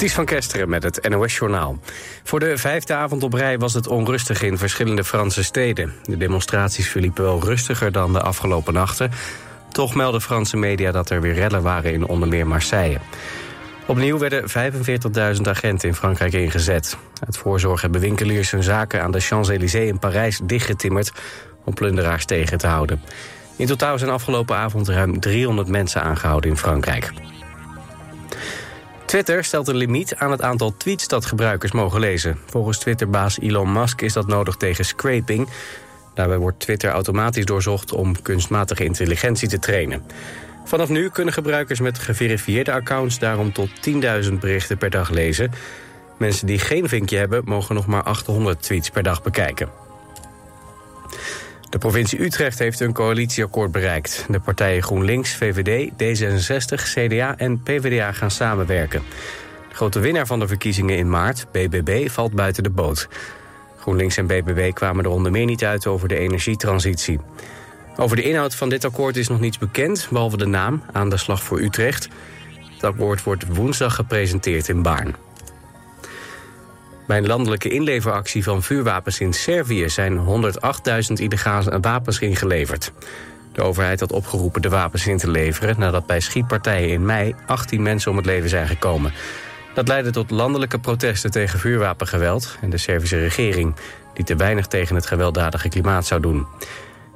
Ties van Kesteren met het NOS-journaal. Voor de vijfde avond op rij was het onrustig in verschillende Franse steden. De demonstraties verliepen wel rustiger dan de afgelopen nachten. Toch melden Franse media dat er weer rellen waren in onder meer Marseille. Opnieuw werden 45.000 agenten in Frankrijk ingezet. Uit voorzorg hebben winkeliers hun zaken aan de Champs-Élysées in Parijs dichtgetimmerd... om plunderaars tegen te houden. In totaal zijn afgelopen avond ruim 300 mensen aangehouden in Frankrijk. Twitter stelt een limiet aan het aantal tweets dat gebruikers mogen lezen. Volgens Twitterbaas Elon Musk is dat nodig tegen scraping. Daarbij wordt Twitter automatisch doorzocht om kunstmatige intelligentie te trainen. Vanaf nu kunnen gebruikers met geverifieerde accounts daarom tot 10.000 berichten per dag lezen. Mensen die geen vinkje hebben mogen nog maar 800 tweets per dag bekijken. De provincie Utrecht heeft een coalitieakkoord bereikt. De partijen GroenLinks, VVD, D66, CDA en PvdA gaan samenwerken. De grote winnaar van de verkiezingen in maart, BBB, valt buiten de boot. GroenLinks en BBB kwamen er onder meer niet uit over de energietransitie. Over de inhoud van dit akkoord is nog niets bekend, behalve de naam, aan de slag voor Utrecht. Het akkoord wordt woensdag gepresenteerd in Baarn. Bij een landelijke inleveractie van vuurwapens in Servië... zijn 108.000 illegale wapens ingeleverd. De overheid had opgeroepen de wapens in te leveren... nadat bij schietpartijen in mei 18 mensen om het leven zijn gekomen. Dat leidde tot landelijke protesten tegen vuurwapengeweld... en de Servische regering, die te weinig tegen het gewelddadige klimaat zou doen.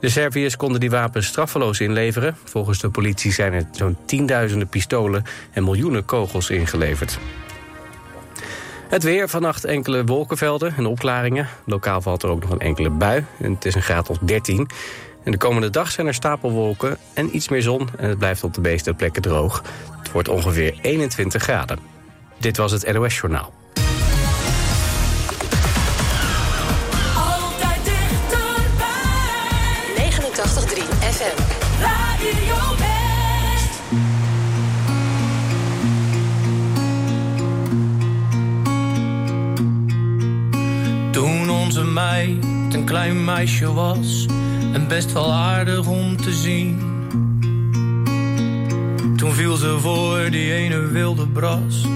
De Serviërs konden die wapens straffeloos inleveren. Volgens de politie zijn er zo'n tienduizenden pistolen en miljoenen kogels ingeleverd. Het weer, vannacht enkele wolkenvelden en opklaringen. Lokaal valt er ook nog een enkele bui. En het is een graad of 13. En de komende dag zijn er stapelwolken en iets meer zon. En het blijft op de meeste plekken droog. Het wordt ongeveer 21 graden. Dit was het NOS Journaal. Meid een klein meisje was en best wel aardig om te zien. Toen viel ze voor die ene wilde bras,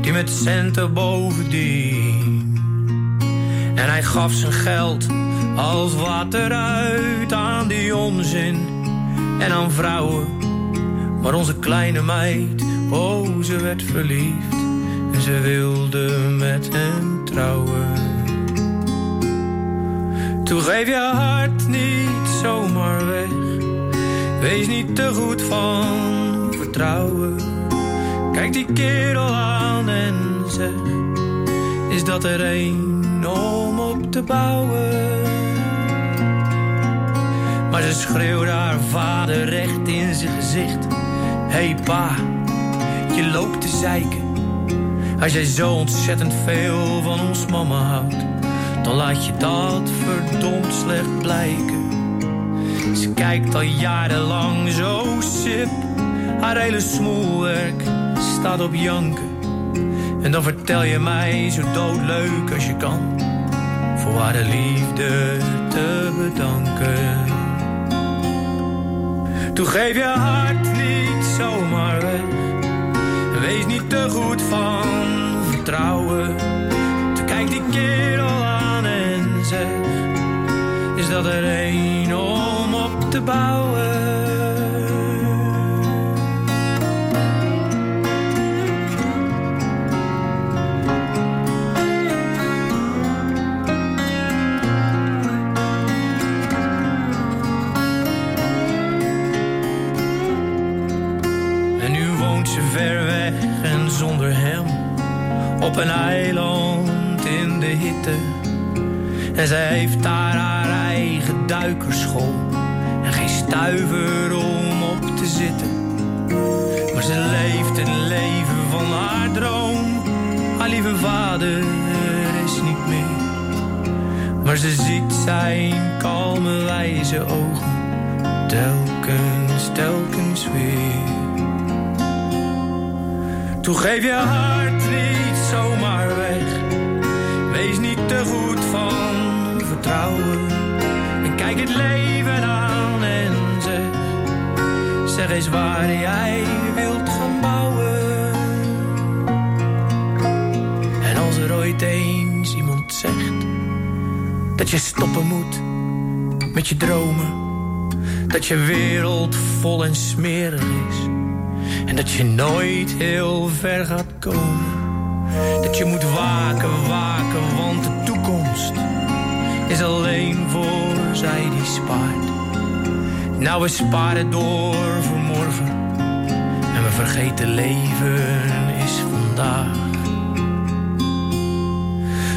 die met centen bovendien. En hij gaf zijn geld als water uit aan die onzin en aan vrouwen. Maar onze kleine meid, oh ze werd verliefd en ze wilde met hem trouwen. Toen geef je hart niet zomaar weg. Wees niet te goed van vertrouwen. Kijk die kerel aan en zeg: Is dat er een om op te bouwen? Maar ze schreeuwde haar vader recht in zijn gezicht: Hey pa, je loopt te zeiken. Als jij zo ontzettend veel van ons mama houdt dan laat je dat verdomd slecht blijken. Ze kijkt al jarenlang zo sip, haar hele smoelwerk staat op janken. En dan vertel je mij zo doodleuk als je kan, voor haar de liefde te bedanken. Toen geef je hart niet zomaar weg, wees niet te goed van vertrouwen. Dat er een om op te bouwen? En nu woont ze ver weg en zonder hem op een eiland in de hitte. En zij heeft daar duikerschool en geen stuiver om op te zitten. Maar ze leeft het leven van haar droom. Haar lieve vader is niet meer. Maar ze ziet zijn kalme wijze ogen telkens, telkens weer. Toen geef je hart niet zomaar weg. Wees niet te goed van vertrouwen. En kijk het leven aan en zeg. Zeg eens waar jij wilt gaan bouwen. eens iemand zegt dat je stoppen moet met je dromen. Dat je wereld vol en smerig is. En dat je nooit heel ver gaat komen. Dat je moet waken, waken, want de toekomst is alleen voor zij die spaart. Nou, we sparen door voor morgen. En we vergeten leven is vandaag.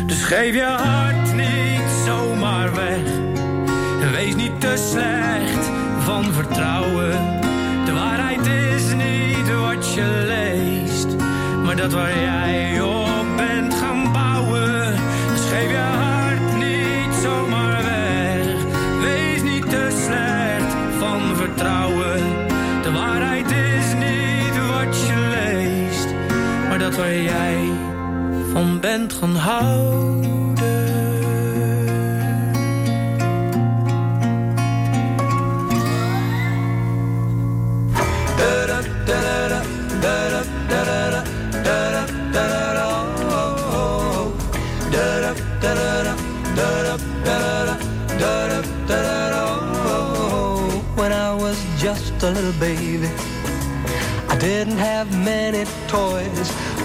Dus geef je hart niet zomaar weg. En wees niet te slecht van vertrouwen. De waarheid is niet wat je leest, maar dat waar jij op waar jij van bent gaan houden. When I was just a little baby, I didn't have many toys.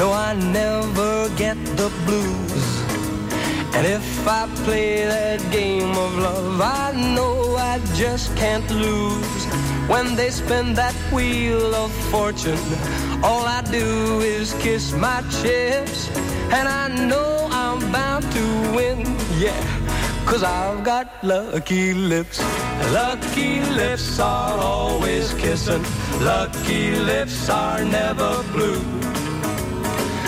No, I never get the blues. And if I play that game of love, I know I just can't lose. When they spin that wheel of fortune, all I do is kiss my chips. And I know I'm bound to win, yeah. Cause I've got lucky lips. Lucky lips are always kissing. Lucky lips are never blue.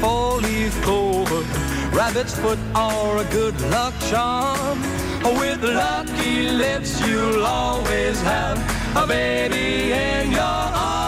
four-leaf clover, rabbit's foot, or a good luck charm. With lucky lips, you'll always have a baby in your arms.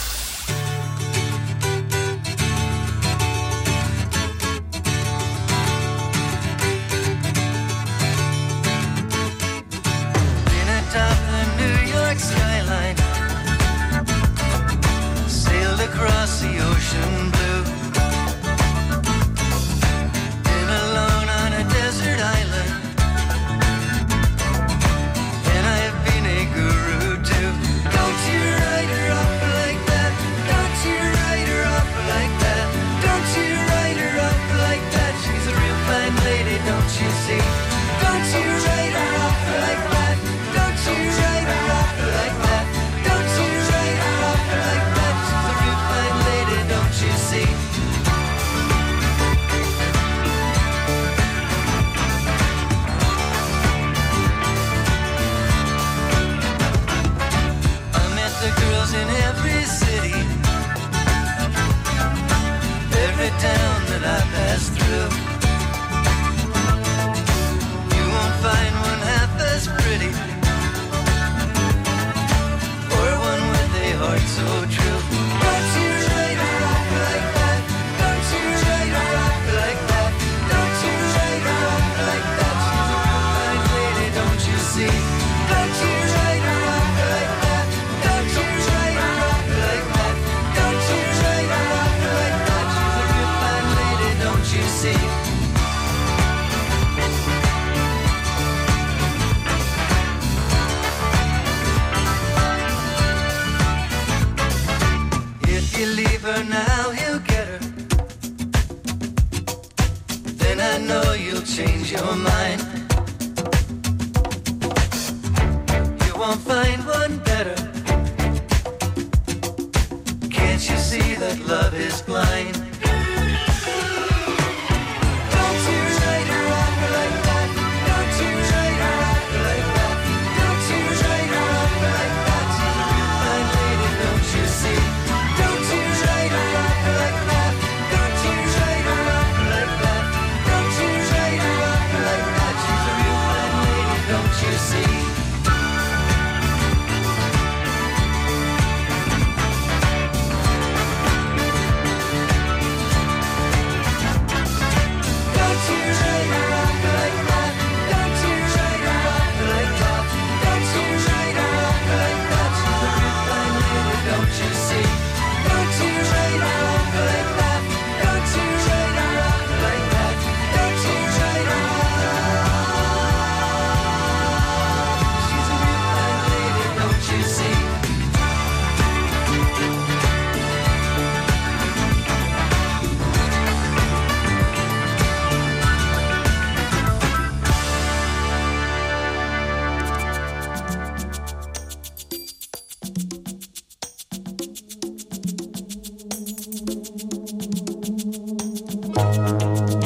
Música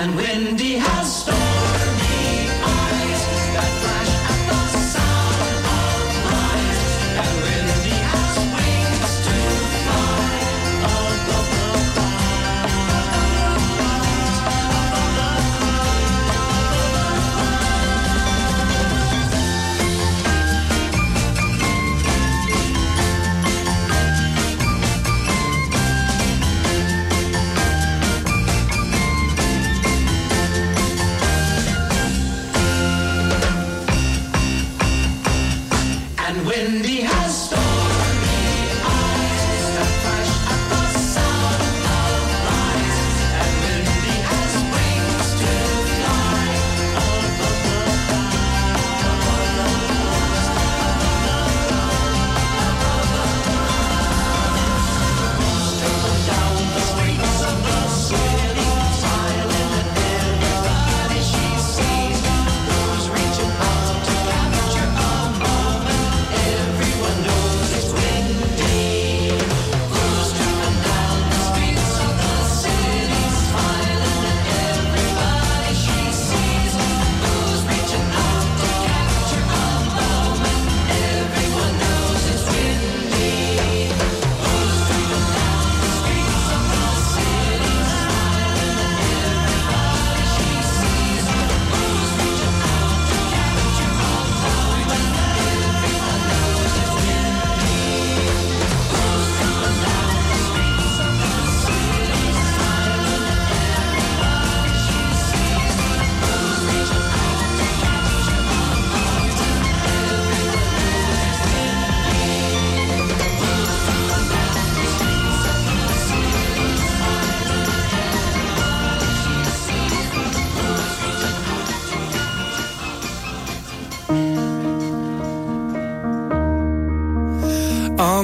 and windy.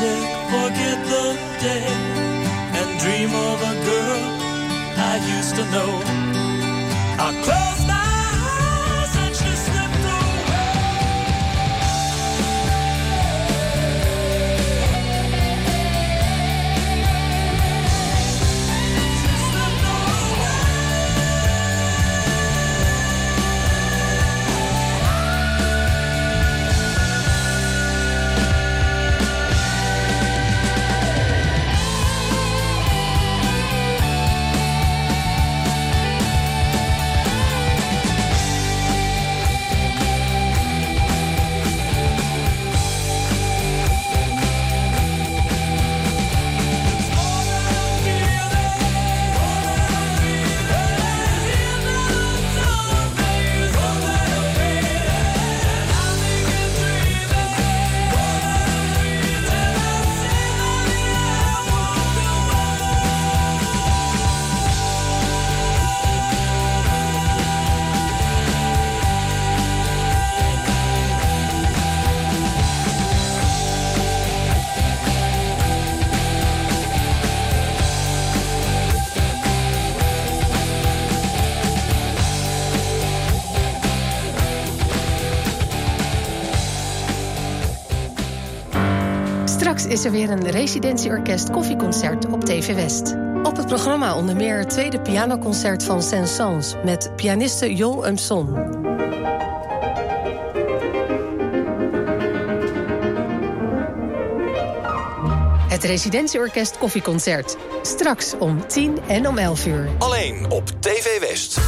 Forget the day and dream of a girl I used to know. Is er weer een residentieorkest koffieconcert op TV West. Op het programma onder meer het tweede pianoconcert van Saint-Saëns... met pianiste Jo Umson. Het residentieorkest koffieconcert. Straks om 10 en om 11 uur. Alleen op TV West.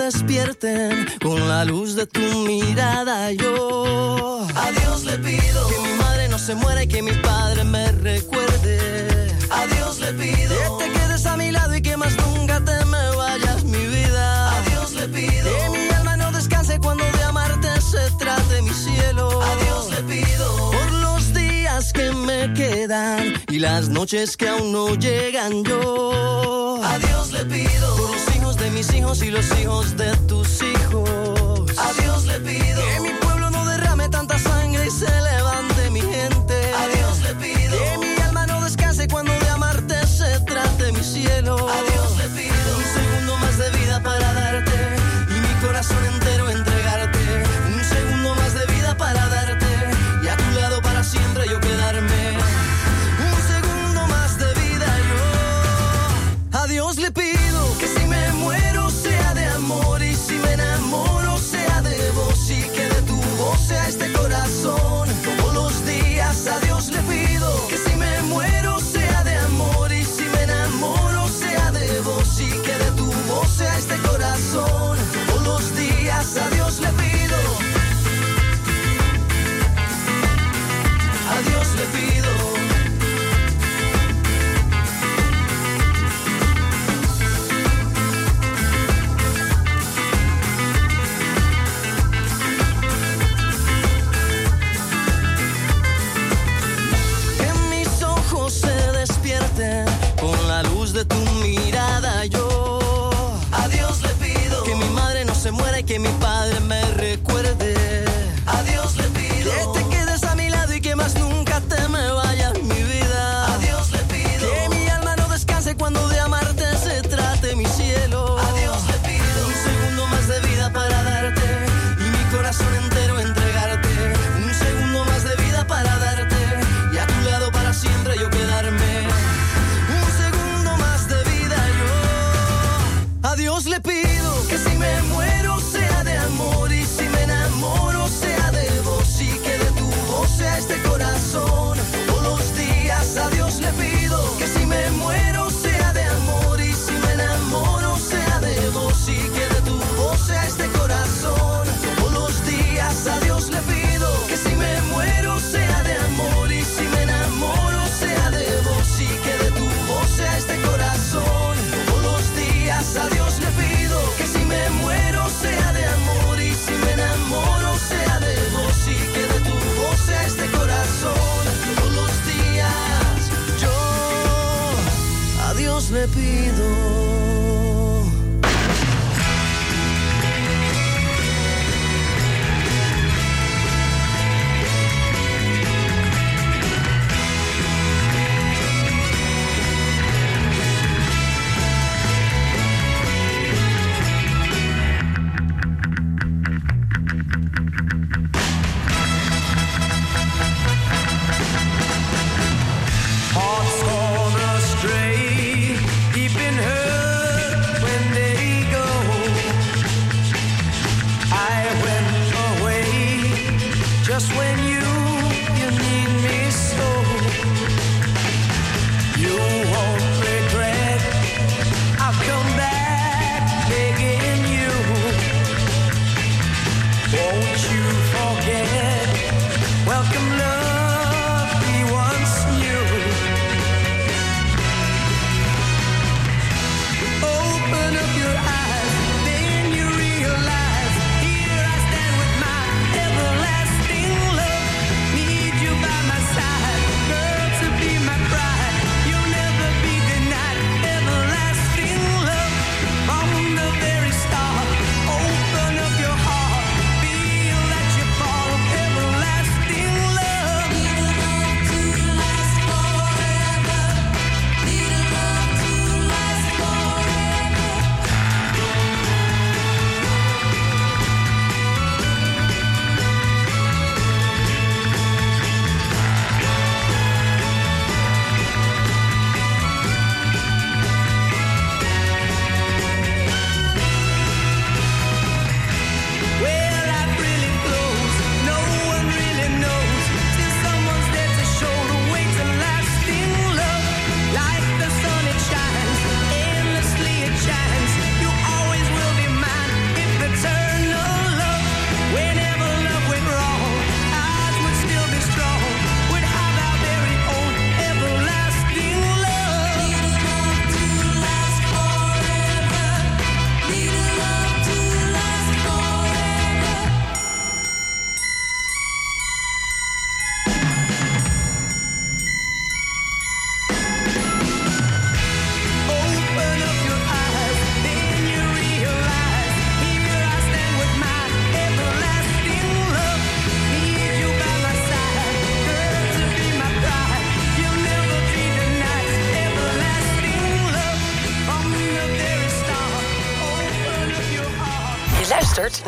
Despierten con la luz de tu mirada. Yo a Dios le pido que mi madre no se muera y que mi padre me recuerde. A Dios le pido que te quedes a mi lado y que más nunca te me vayas, mi vida. A Dios le pido que mi alma no descanse cuando de amarte se trate mi cielo. A Dios le pido por los días que me quedan y las noches que aún no llegan yo. A Dios le pido de mis hijos y los hijos de tus hijos. A Dios le pido que mi pueblo no derrame tanta sangre y se levante mi gente. A Dios le pido que mi alma no descanse cuando de amarte se trate mi cielo. A Dios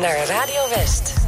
naar Radio West.